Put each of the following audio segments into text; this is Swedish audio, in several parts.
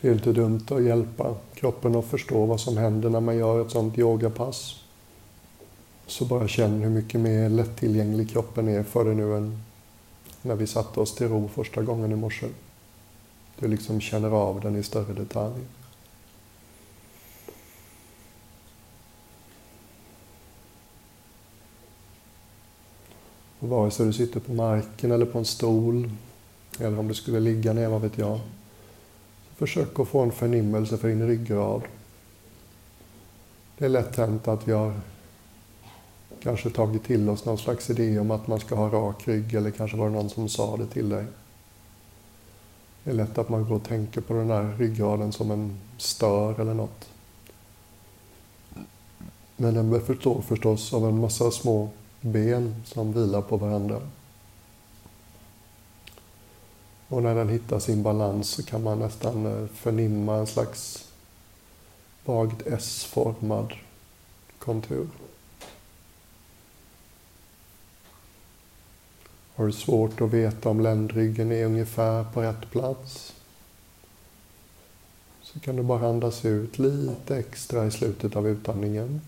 Det är inte dumt att hjälpa kroppen att förstå vad som händer när man gör ett sånt yogapass. Så bara känn hur mycket mer lättillgänglig kroppen är för dig nu än när vi satte oss till ro första gången i morse. Du liksom känner av den i större detalj. Och vare sig du sitter på marken eller på en stol eller om du skulle ligga ner, vad vet jag. Försök att få en förnimmelse för din ryggrad. Det är lätt hänt att vi har kanske tagit till oss någon slags idé om att man ska ha rak rygg eller kanske var det någon som sa det till dig. Det är lätt att man går och tänker på den här ryggraden som en stör eller något. Men den består förstås av en massa små ben som vilar på varandra. Och när den hittar sin balans så kan man nästan eh, förnimma en slags vagt S-formad kontur. Har du svårt att veta om ländryggen är ungefär på rätt plats så kan du bara andas ut lite extra i slutet av utandningen.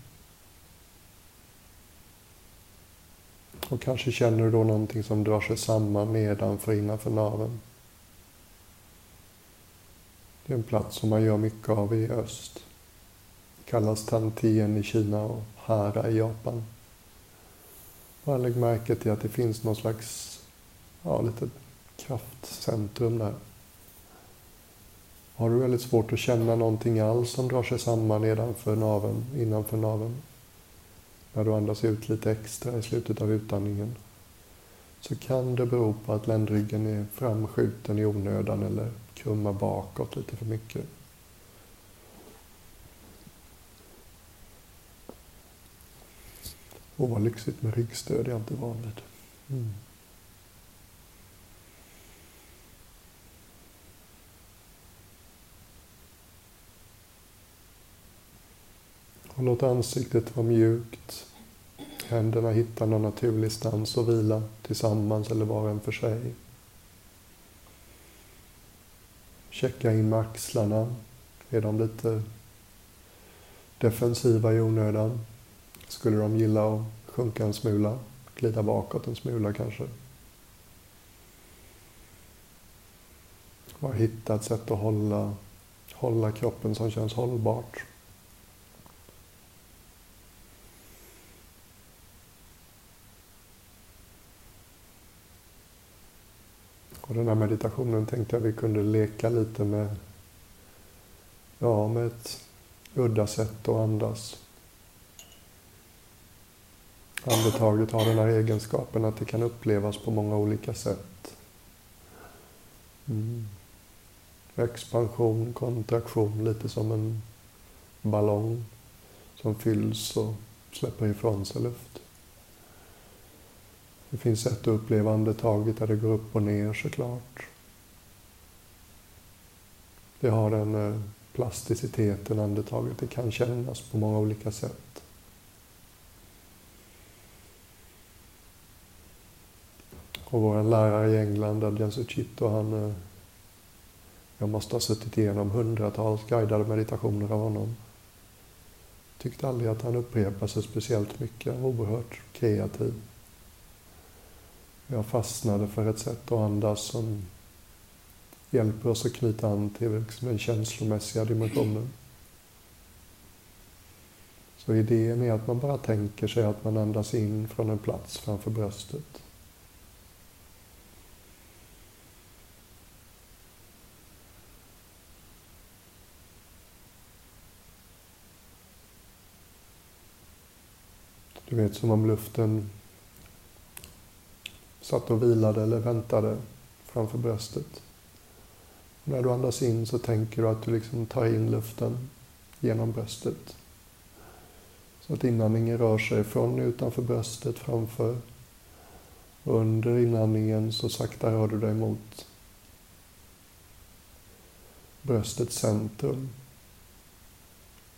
Och kanske känner du då någonting som drar sig samman nedanför innanför naveln. Det är en plats som man gör mycket av i öst. Det kallas Tantien i Kina och Hara i Japan. Bara lägg märke till att det finns någon slags, ja, lite kraftcentrum där. Har du väldigt svårt att känna någonting alls som drar sig samman nedanför naven, innanför naveln, när du andas ut lite extra i slutet av utandningen, så kan det bero på att ländryggen är framskjuten i onödan eller krummar bakåt lite för mycket. Och vad lyxigt med ryggstöd, det är inte vanligt. Mm. Och låt ansiktet vara mjukt. Händerna hittar någon naturlig stans att vila tillsammans eller var och en för sig. Checka in med axlarna. Är de lite defensiva i onödan? Skulle de gilla att sjunka en smula? Glida bakåt en smula kanske? Bara hitta ett sätt att hålla, hålla kroppen som känns hållbart. Och den här meditationen tänkte jag vi kunde leka lite med, ja, med ett udda sätt att andas. Andetaget har den här egenskapen att det kan upplevas på många olika sätt. Mm. Expansion, kontraktion, lite som en ballong som fylls och släpper ifrån sig luft. Det finns sätt att uppleva andetaget där det går upp och ner såklart. Det har den eh, plasticiteten, andetaget. Det kan kännas på många olika sätt. Och vår lärare i England, Adjan Suchito, han... Eh, jag måste ha suttit igenom hundratals guidade meditationer av honom. Tyckte aldrig att han upprepade sig speciellt mycket. Oerhört kreativ. Jag fastnade för ett sätt att andas som hjälper oss att knyta an till liksom den känslomässiga dimensionen. Så idén är att man bara tänker sig att man andas in från en plats framför bröstet. Du vet, som om luften satt och vilade eller väntade framför bröstet. när du andas in så tänker du att du liksom tar in luften genom bröstet. Så att inandningen rör sig från utanför bröstet framför. Och under inandningen så sakta rör du dig mot bröstets centrum.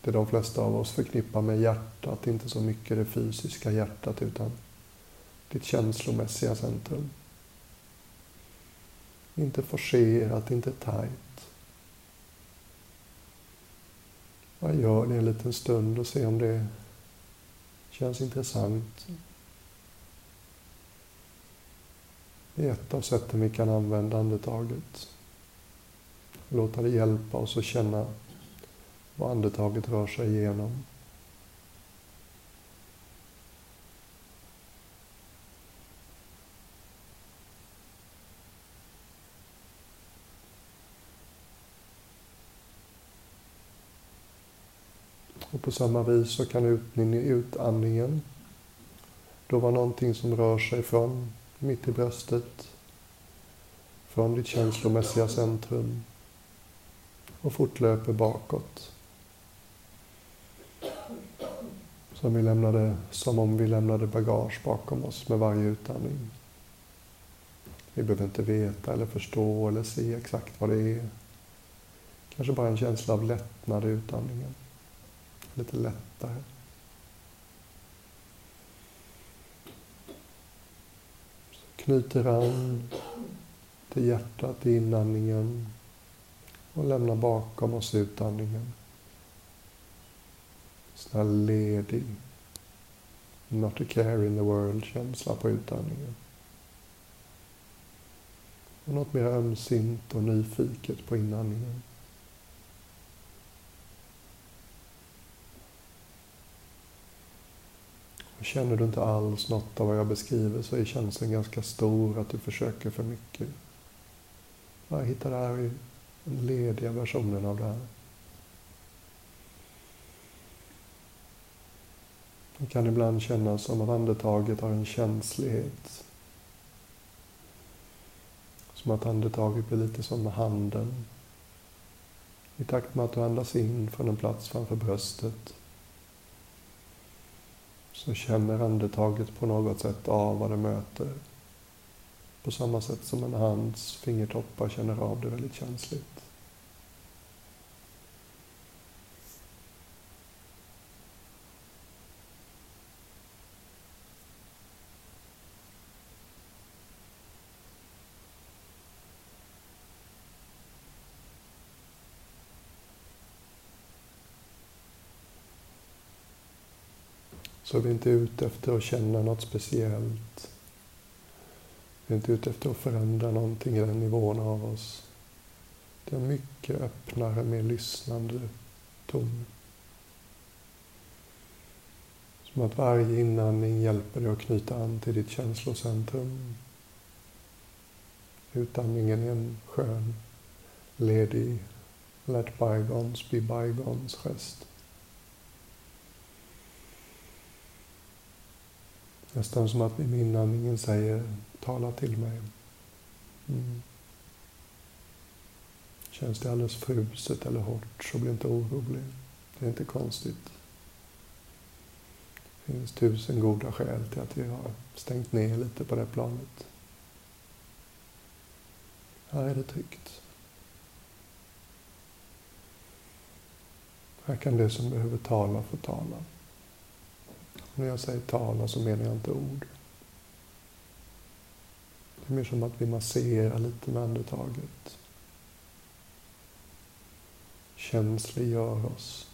Det de flesta av oss förknippar med hjärtat, inte så mycket det fysiska hjärtat utan ditt känslomässiga centrum. Inte forcerat, inte tajt. Bara gör det en liten stund och se om det känns intressant. Det är ett av sätten vi kan använda andetaget. Låta det hjälpa oss att känna vad andetaget rör sig igenom. Och på samma vis så kan utandningen då vara någonting som rör sig från mitt i bröstet, från ditt känslomässiga centrum och fortlöper bakåt. Som, vi lämnade, som om vi lämnade bagage bakom oss med varje utandning. Vi behöver inte veta eller förstå eller se exakt vad det är. Kanske bara en känsla av lättnad i utandningen lite lättare. Så knyter an till hjärtat i inandningen och lämnar bakom oss utandningen. Sån här ledig, not a care in the world-känsla på utandningen. Och något mer ömsint och nyfiket på inandningen. Känner du inte alls något av vad jag beskriver så är känslan ganska stor att du försöker för mycket. Bara hitta det här i den lediga versionen av det här. Det kan ibland kännas som att andetaget har en känslighet. Som att andetaget blir lite som med handen. I takt med att du andas in från en plats framför bröstet så känner andetaget på något sätt av vad det möter. På samma sätt som en hands fingertoppar känner av det väldigt känsligt. Så vi är inte ute efter att känna något speciellt. Vi är inte ute efter att förändra någonting i den nivån av oss. Det är en mycket öppnare, mer lyssnande ton. Som att varje inandning hjälper dig att knyta an till ditt känslocentrum. Utandningen är en skön, ledig, let bygons be bygons gest. Nästan som att min inandningen säger tala till mig. Mm. Känns det alldeles fruset eller hårt så bli inte orolig. Det är inte konstigt. Det finns tusen goda skäl till att vi har stängt ner lite på det planet. Här är det tryggt. Här kan det som behöver tala få tala. När jag säger tala så menar jag inte ord. Det är mer som att vi masserar lite med andetaget. Känsliggör oss.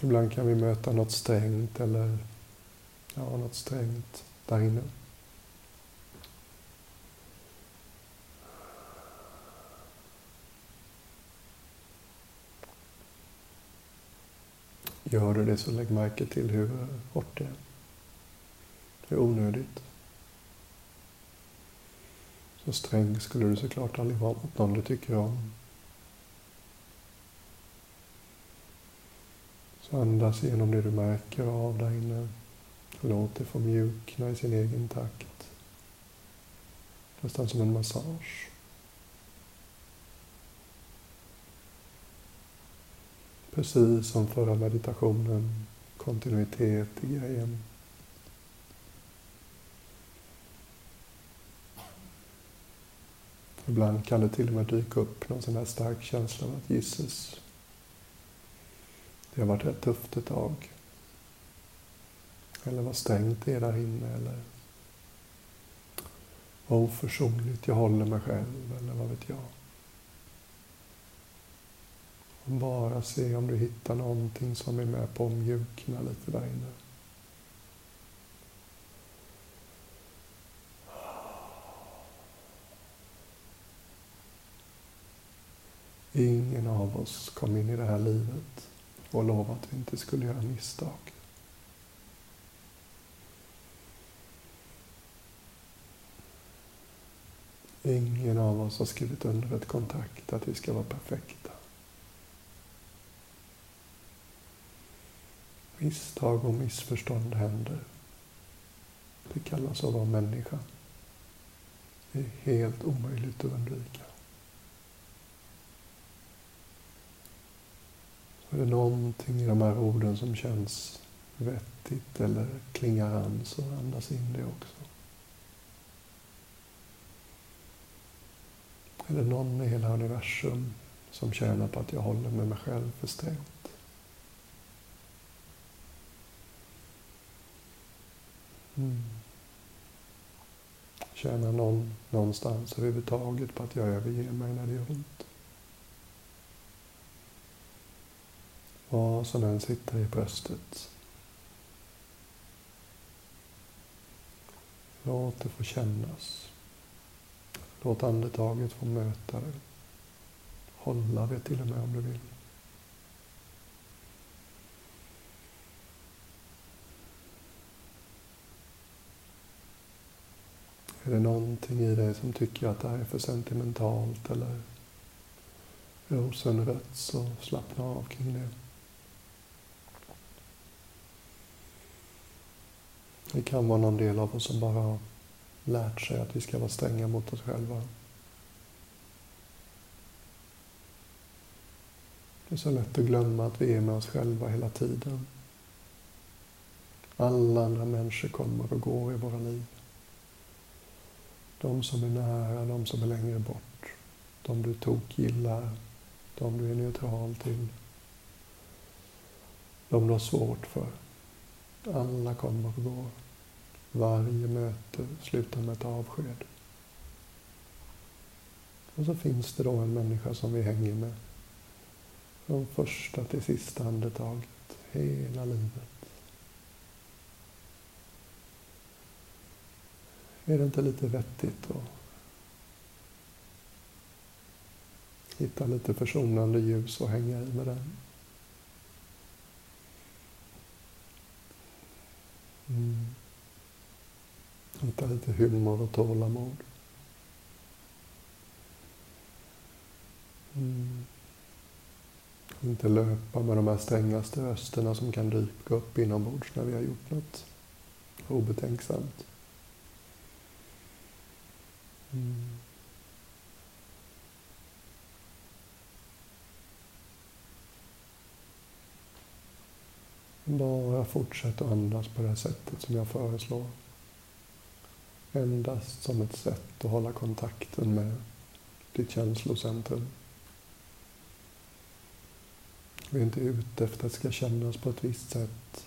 Ibland kan vi möta något strängt eller ja, något strängt där inne. Gör du det så lägg märke till hur hårt det är. Det är onödigt. Så sträng skulle du såklart aldrig vara mot någon du tycker om. Så andas igenom det du märker av där inne. Låt det få mjukna i sin egen takt. Nästan som en massage. Precis som förra meditationen, kontinuitet i grejen. Ibland kan det till och med dyka upp någon sån här stark känsla av att gisses. Det har varit rätt tufft ett tag. Eller vad stängt är där inne. Eller vad oförsonligt jag håller mig själv. Eller vad vet jag. Och bara se om du hittar någonting som är med på att mjukna lite där inne. Ingen av oss kom in i det här livet och lovade att vi inte skulle göra misstag. Ingen av oss har skrivit under ett kontrakt att vi ska vara perfekta. Misstag och missförstånd händer. Det kallas att vara människa. Det är helt omöjligt att undvika. Är det någonting i de här orden som känns vettigt eller klingar an så andas in det också. Är det någon i hela universum som tjänar på att jag håller med mig själv för strängt? Mm. Tjänar någon någonstans överhuvudtaget på att jag överger mig när det gör ont? Vad som än sitter i bröstet. Låt det få kännas. Låt andetaget få möta det. Hålla det till och med om du vill. Är det någonting i dig som tycker att det här är för sentimentalt eller rosenrött så slappna av kring det. Det kan vara någon del av oss som bara har lärt sig att vi ska vara stränga mot oss själva. Det är så lätt att glömma att vi är med oss själva hela tiden. Alla andra människor kommer och går i våra liv. De som är nära, de som är längre bort. De du tokgillar, de du är neutral till. De du har svårt för. Alla kommer och går. Varje möte slutar med ett avsked. Och så finns det då en människa som vi hänger med. Från första till sista andetaget, hela livet. Är det inte lite vettigt att hitta lite försonande ljus och hänga i med den? Mm. Hitta lite humor och tålamod. Mm. Inte löpa med de här strängaste rösterna som kan dyka upp inombords när vi har gjort något obetänksamt. Mm. Bara fortsätt att andas på det här sättet som jag föreslår. Endast som ett sätt att hålla kontakten med ditt känslocentrum. Vi är inte ute efter att det ska kännas på ett visst sätt.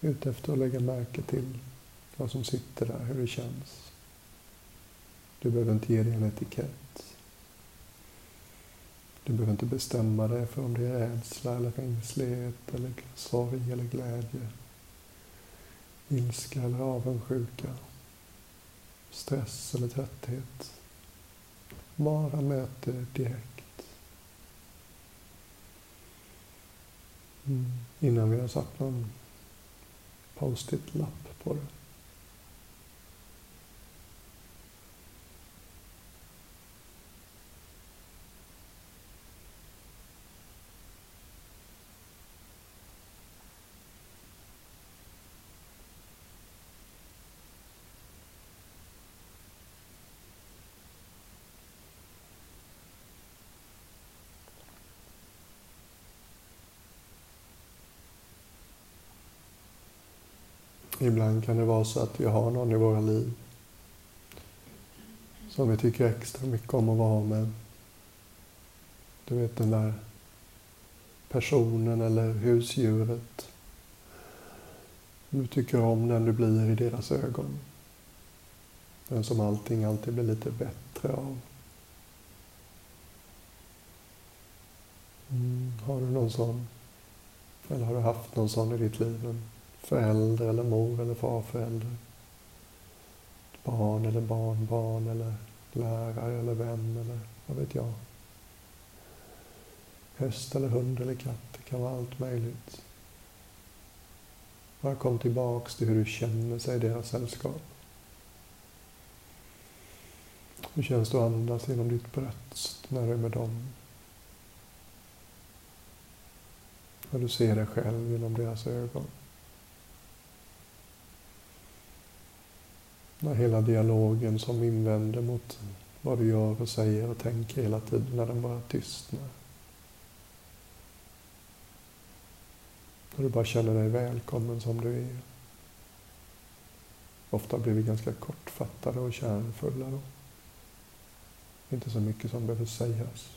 Vi är ute efter att lägga märke till vad som sitter där, hur det känns. Du behöver inte ge dig en etikett. Du behöver inte bestämma dig för om det är rädsla eller ängslighet eller sorg eller glädje ilska eller avundsjuka, stress eller trötthet. Bara möte direkt. Mm. Innan vi har satt någon post-it-lapp på det. Ibland kan det vara så att vi har någon i våra liv som vi tycker extra mycket om att vara med. Du vet den där personen eller husdjuret Du tycker om den du blir i deras ögon. Den som allting alltid blir lite bättre av. Mm, har du någon sån? Eller har du haft någon sån i ditt liv? Förälder eller mor eller farförälder? Barn eller barnbarn eller lärare eller vän eller vad vet jag? Häst eller hund eller katt, det kan vara allt möjligt. Bara kom tillbaks till hur du känner sig i deras sällskap. Hur känns det att andas genom ditt bröst när du är med dem? När du ser dig själv genom deras ögon. När hela dialogen som invänder mot vad du gör och säger och tänker hela tiden, när den bara tystnar. När du bara känner dig välkommen som du är. Ofta blir vi ganska kortfattade och kärnfulla då. Inte så mycket som behöver sägas.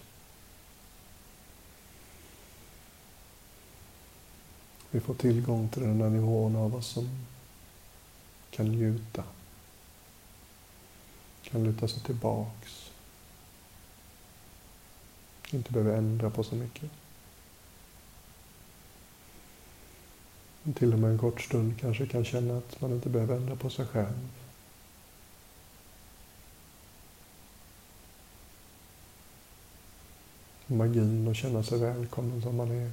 Vi får tillgång till den där nivån av oss som kan njuta. Kan luta sig tillbaks. Inte behöver ändra på så mycket. Till och med en kort stund kanske kan känna att man inte behöver ändra på sig själv. Magin att känna sig välkommen som man är.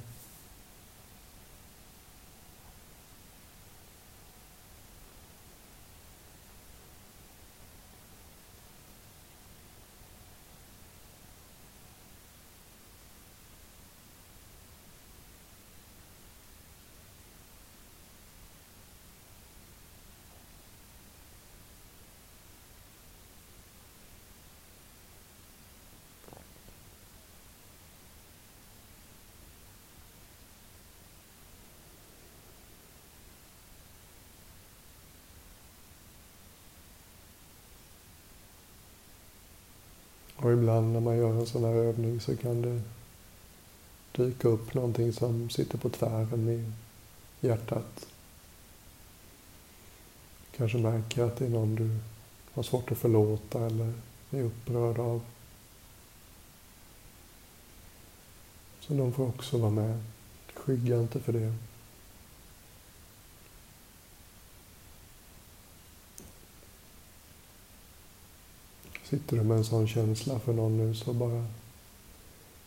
Och ibland när man gör en sån här övning så kan det dyka upp någonting som sitter på tvären i hjärtat. Kanske märker att det är någon du har svårt att förlåta eller är upprörd av. Så de får också vara med. Skygga inte för det. Sitter du med en sån känsla för någon nu så bara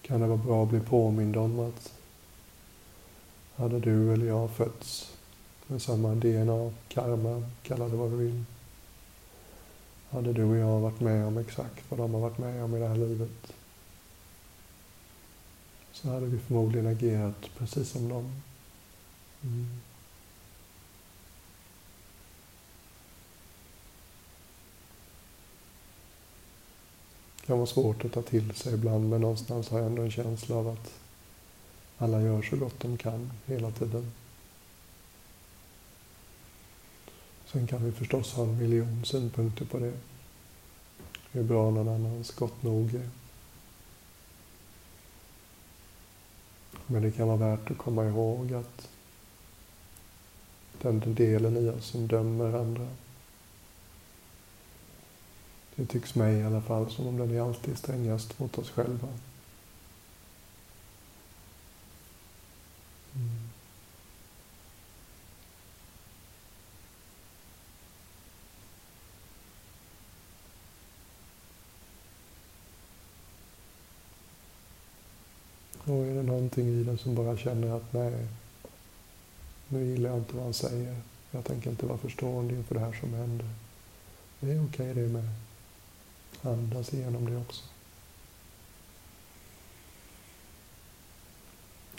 kan det vara bra att bli påmind om att hade du eller jag fötts med samma DNA, karma, kalla det vad du vill. Hade du och jag varit med om exakt vad de har varit med om i det här livet så hade vi förmodligen agerat precis som dem. Mm. Kan vara svårt att ta till sig ibland, men någonstans har jag ändå en känsla av att alla gör så gott de kan hela tiden. Sen kan vi förstås ha en miljon synpunkter på det. Hur bra någon annans gott nog är. Men det kan vara värt att komma ihåg att den delen i oss som dömer andra det tycks mig i alla fall som om den är alltid strängast mot oss själva. Mm. Och är det någonting i den som bara känner att nej, nu gillar jag inte vad han säger. Jag tänker inte vara förstående inför det här som händer. Det är okej okay det med. Andas igenom det också.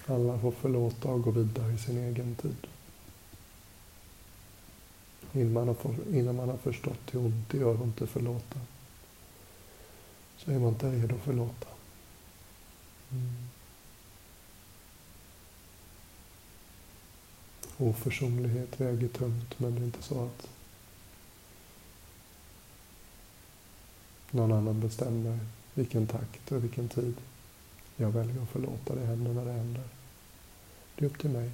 Alla får förlåta och gå vidare i sin egen tid. Innan man har, innan man har förstått hur ont det gör att inte förlåta så är man inte redo att förlåta. Mm. Oförsonlighet väger tungt, men det är inte så att någon annan bestämmer vilken takt och vilken tid jag väljer att förlåta det händer när det händer. Det är upp till mig.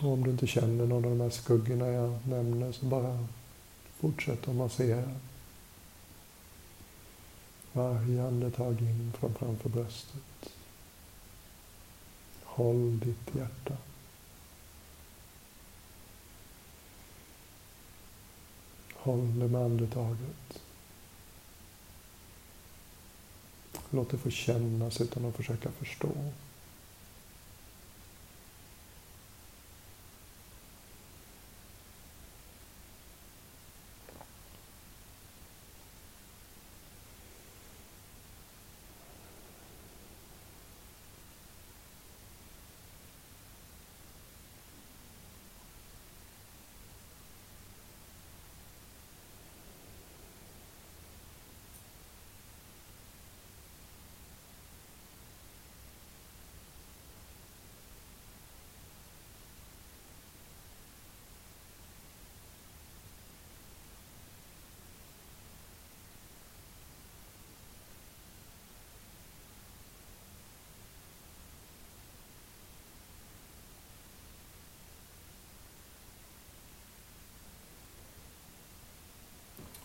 Och om du inte känner någon av de här skuggorna jag nämner så bara fortsätt att massera. Varje andetag in från framför bröstet. Håll ditt hjärta. Håll det med andetaget. Låt det få kännas utan att försöka förstå.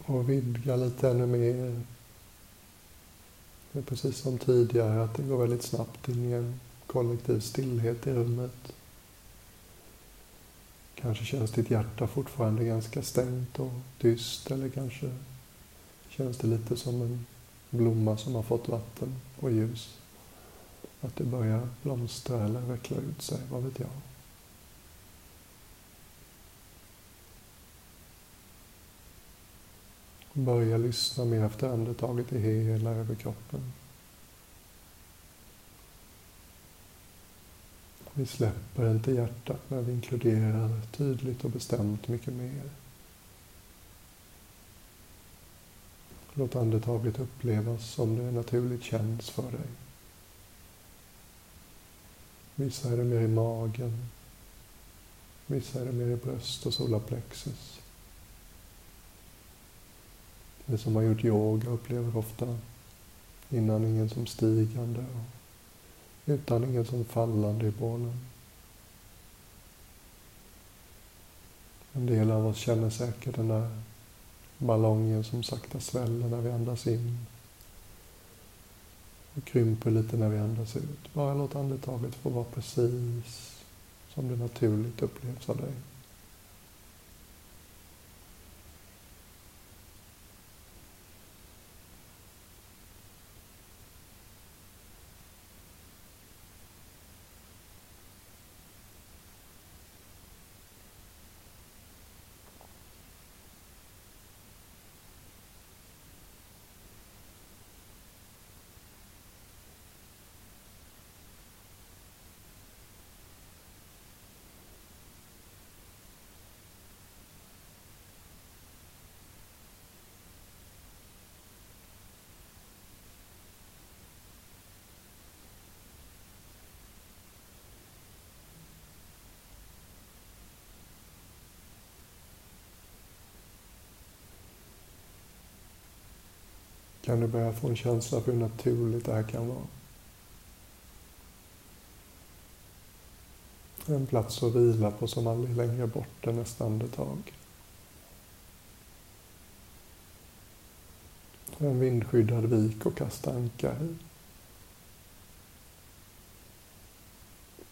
Och vidga lite ännu mer. Det är precis som tidigare, att det går väldigt snabbt in i en kollektiv stillhet i rummet. Kanske känns ditt hjärta fortfarande ganska stängt och tyst eller kanske känns det lite som en blomma som har fått vatten och ljus. Att det börjar blomstra eller veckla ut sig, vad vet jag. Börja lyssna mer efter andetaget i hela överkroppen. Vi släpper inte hjärtat när vi inkluderar tydligt och bestämt mycket mer. Låt andetaget upplevas som det naturligt känns för dig. Vissa är det mer i magen. Vissa är det mer i bröst och solarplexus. Det som har gjort yoga upplever ofta inandningen som stigande och utandningen som fallande i bålen. En del av oss känner säkert den där ballongen som sakta sväller när vi andas in och krymper lite när vi andas ut. Bara låt andetaget få vara precis som det naturligt upplevs av dig. Kan du börja få en känsla för hur naturligt det här kan vara. En plats att vila på som aldrig längre bort än nästa andetag. En vindskyddad vik och kasta ankar i.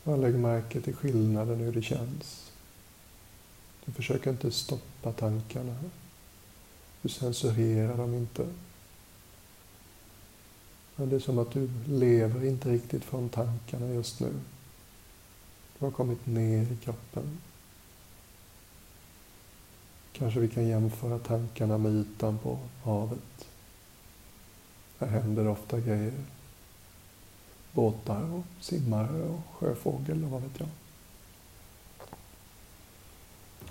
Bara lägg märke till skillnaden hur det känns. Du försöker inte stoppa tankarna. Du censurerar dem inte. Men det är som att du lever inte riktigt från tankarna just nu. Du har kommit ner i kroppen. Kanske vi kan jämföra tankarna med ytan på havet. Där händer ofta grejer. Båtar och simmare och sjöfågel och vad vet jag.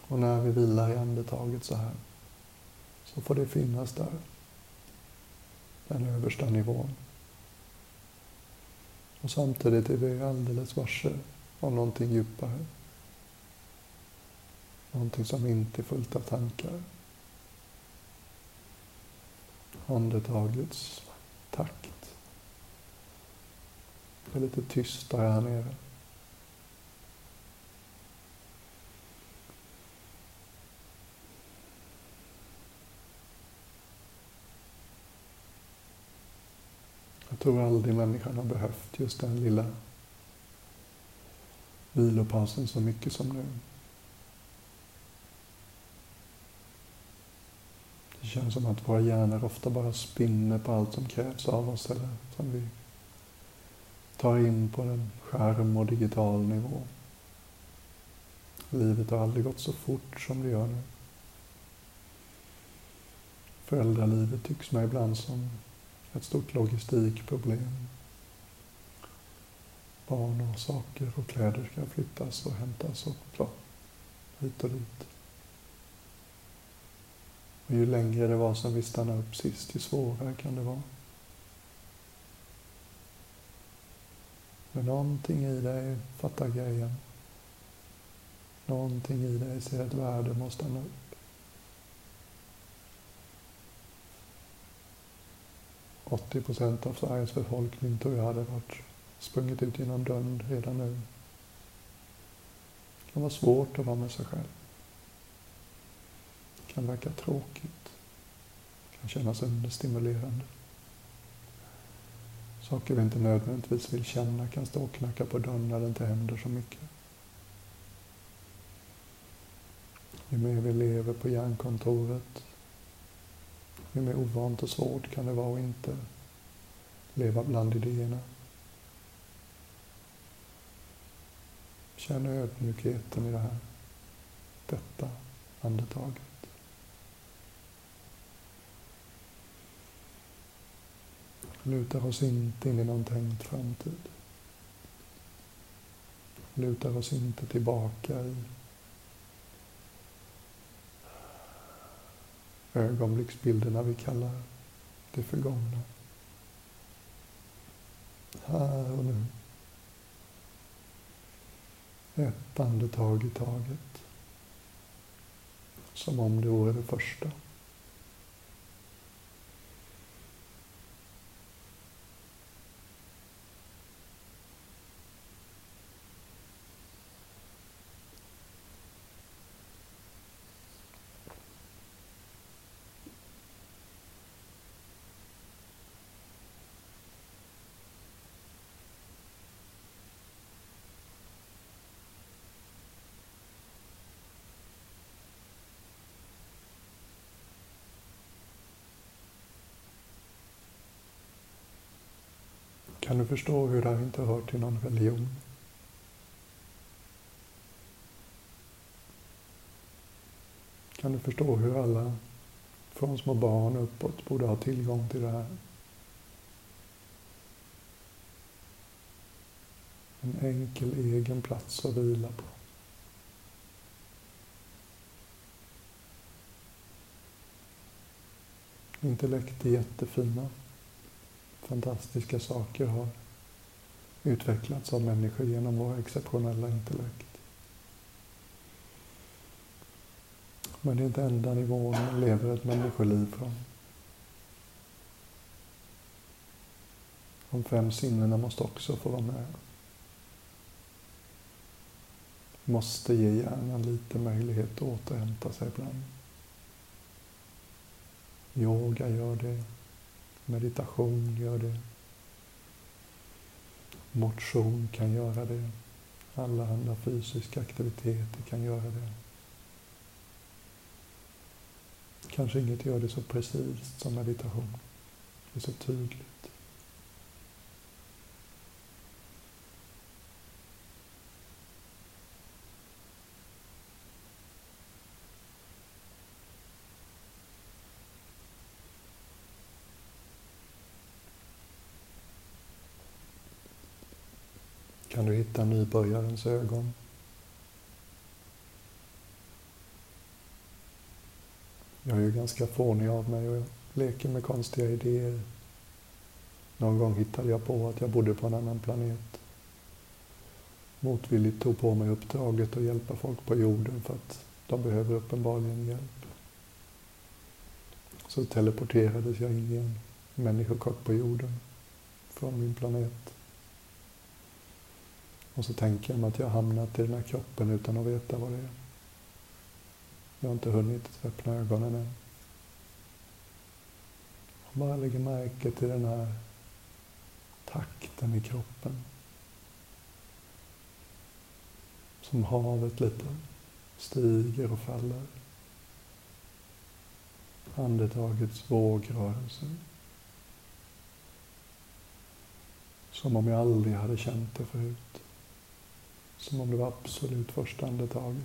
Och när vi vilar i andetaget så här så får det finnas där. Den översta nivån. Och samtidigt är vi alldeles varse om någonting djupare. Någonting som inte är fullt av tankar. Andetagets takt. Det är lite tystare här nere. Jag tror aldrig människan har behövt just den lilla vilopausen så mycket som nu. Det känns som att våra hjärnor ofta bara spinner på allt som krävs av oss eller som vi tar in på en skärm och digital nivå. Livet har aldrig gått så fort som det gör nu. Föräldralivet tycks mig ibland som ett stort logistikproblem. Barn och saker och kläder ska flyttas och hämtas och så, hit och dit. Och ju längre det var som vi stannade upp sist, ju svårare kan det vara. Men någonting i dig fattar grejen. Någonting i dig ser ett värde med att stanna upp. Åttio procent av Sveriges befolkning tror jag hade varit sprungit ut genom dörren redan nu. Det kan vara svårt att vara med sig själv. Det kan verka tråkigt. Det kan kännas understimulerande. Saker vi inte nödvändigtvis vill känna kan stå och knacka på dörren när det inte händer så mycket. Ju mer vi lever på hjärnkontoret, hur mer ovant och svårt kan det vara att inte leva bland idéerna. Känn ödmjukheten i det här, detta andetaget. Lutar oss inte in i någon tänkt framtid. Lutar oss inte tillbaka i ögonblicksbilderna vi kallar det förgångna. Här och nu. Ett andetag i taget. Som om det vore det första. Kan du förstå hur det här inte hör till någon religion? Kan du förstå hur alla, från små barn uppåt, borde ha tillgång till det här? En enkel egen plats att vila på. Intellekt är jättefina fantastiska saker har utvecklats av människor genom våra exceptionella intellekt. Men det är inte enda nivån man lever ett människoliv från. De fem sinnena måste också få vara med. Måste ge hjärnan lite möjlighet att återhämta sig ibland. Yoga gör det. Meditation gör det. Motion kan göra det. Alla andra fysiska aktiviteter kan göra det. Kanske inget gör det så precis som meditation. Det är så tydligt. Kan nybörjarens ögon. Jag är ju ganska fånig av mig och jag leker med konstiga idéer. Någon gång hittade jag på att jag bodde på en annan planet. Motvilligt tog på mig uppdraget att hjälpa folk på jorden för att de behöver uppenbarligen hjälp. Så teleporterades jag in i en människokropp på jorden från min planet. Och så tänker jag mig att jag har hamnat i den här kroppen utan att veta vad det är. Jag har inte hunnit öppna ögonen än. Jag bara lägger märke till den här takten i kroppen. Som havet lite stiger och faller. Andetagets vågrörelser. Som om jag aldrig hade känt det förut. Som om det var absolut första andetaget.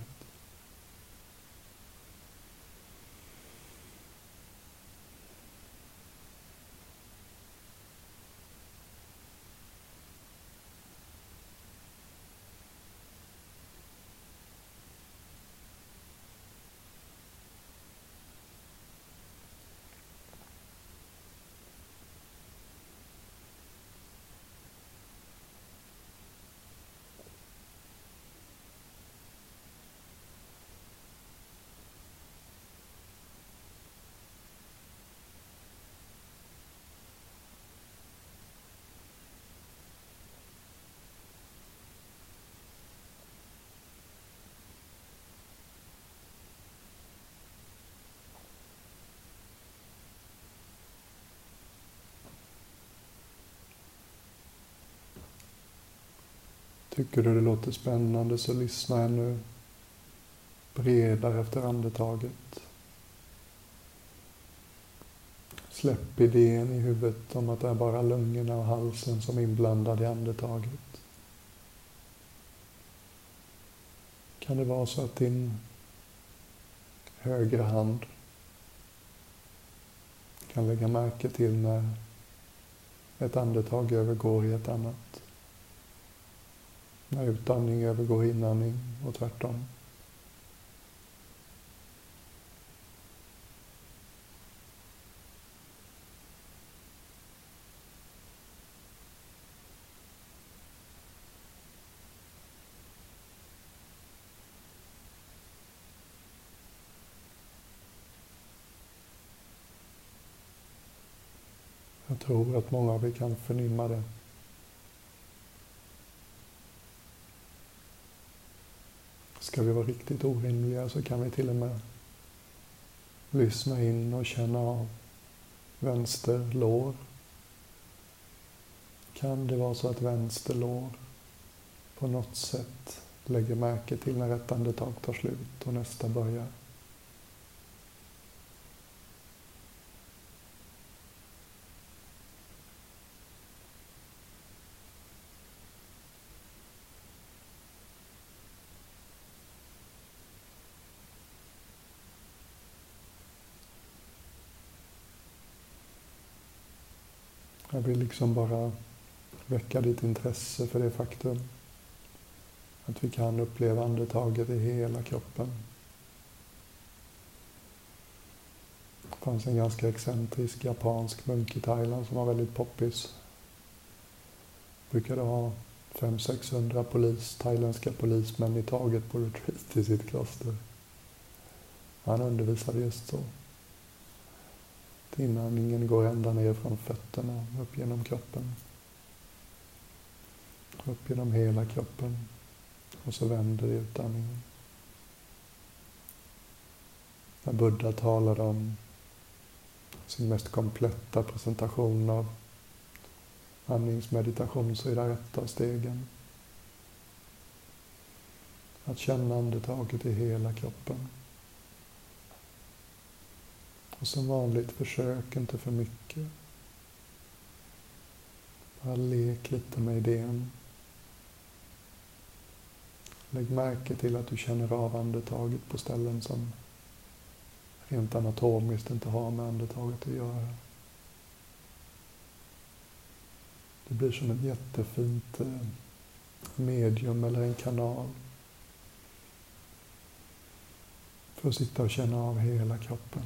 Tycker du det låter spännande så lyssna ännu bredare efter andetaget. Släpp idén i huvudet om att det är bara lungorna och halsen som är inblandade i andetaget. Kan det vara så att din högra hand kan lägga märke till när ett andetag övergår i ett annat? När utandning övergår i inandning och tvärtom. Jag tror att många av er kan förnimma det. Ska vi vara riktigt orimliga så kan vi till och med lyssna in och känna av vänster lår. Kan det vara så att vänster lår på något sätt lägger märke till när ett andetag tar slut och nästa börjar? Jag vill liksom bara väcka ditt intresse för det faktum att vi kan uppleva andetaget i hela kroppen. Det fanns en ganska excentrisk japansk munk i Thailand som var väldigt poppis. Brukade ha 500-600 polis, thailändska polismän i taget på retreat i sitt kloster. Han undervisade just så. Inandningen går ända ner från fötterna, upp genom kroppen. Upp genom hela kroppen. Och så vänder utandningen. När Buddha talade om sin mest kompletta presentation av andningsmeditation så är det ett av stegen. Att känna andetaget i hela kroppen. Och som vanligt, försök inte för mycket. Bara lek lite med idén. Lägg märke till att du känner av andetaget på ställen som rent anatomiskt inte har med andetaget att göra. Det blir som ett jättefint eh, medium eller en kanal för att sitta och känna av hela kroppen.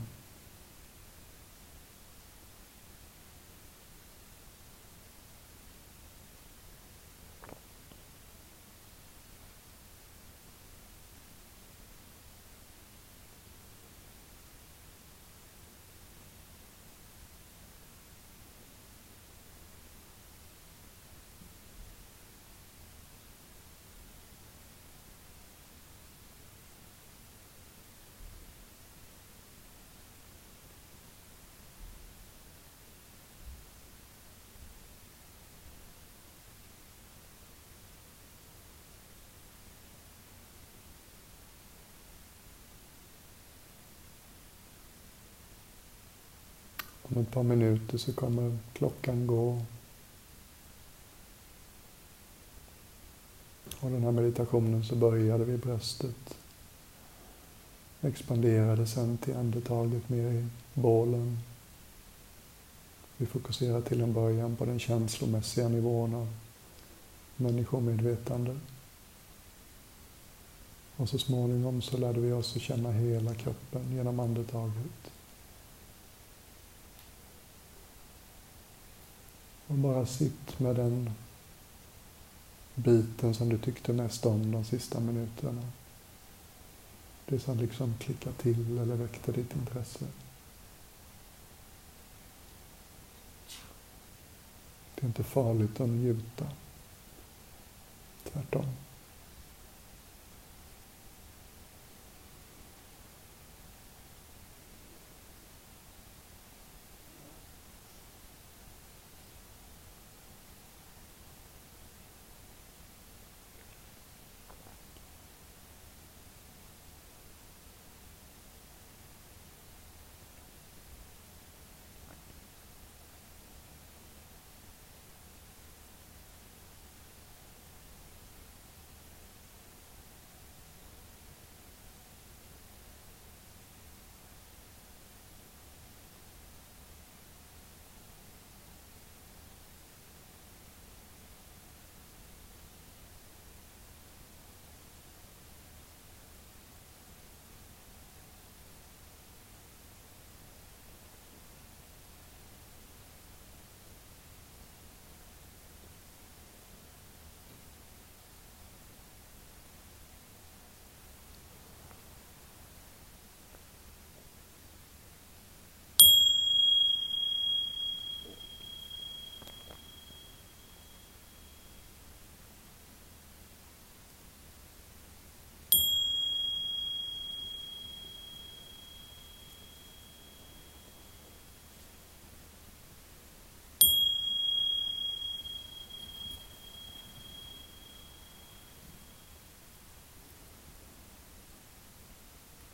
Om ett par minuter så kommer klockan gå. Och den här meditationen så började vid bröstet. Expanderade sen till andetaget ner i bålen. Vi fokuserar till en början på den känslomässiga nivån av människomedvetande. Och så småningom så lärde vi oss att känna hela kroppen genom andetaget. Och bara sitt med den biten som du tyckte mest om de sista minuterna. Det som liksom klickade till eller väckte ditt intresse. Det är inte farligt att njuta. Tvärtom.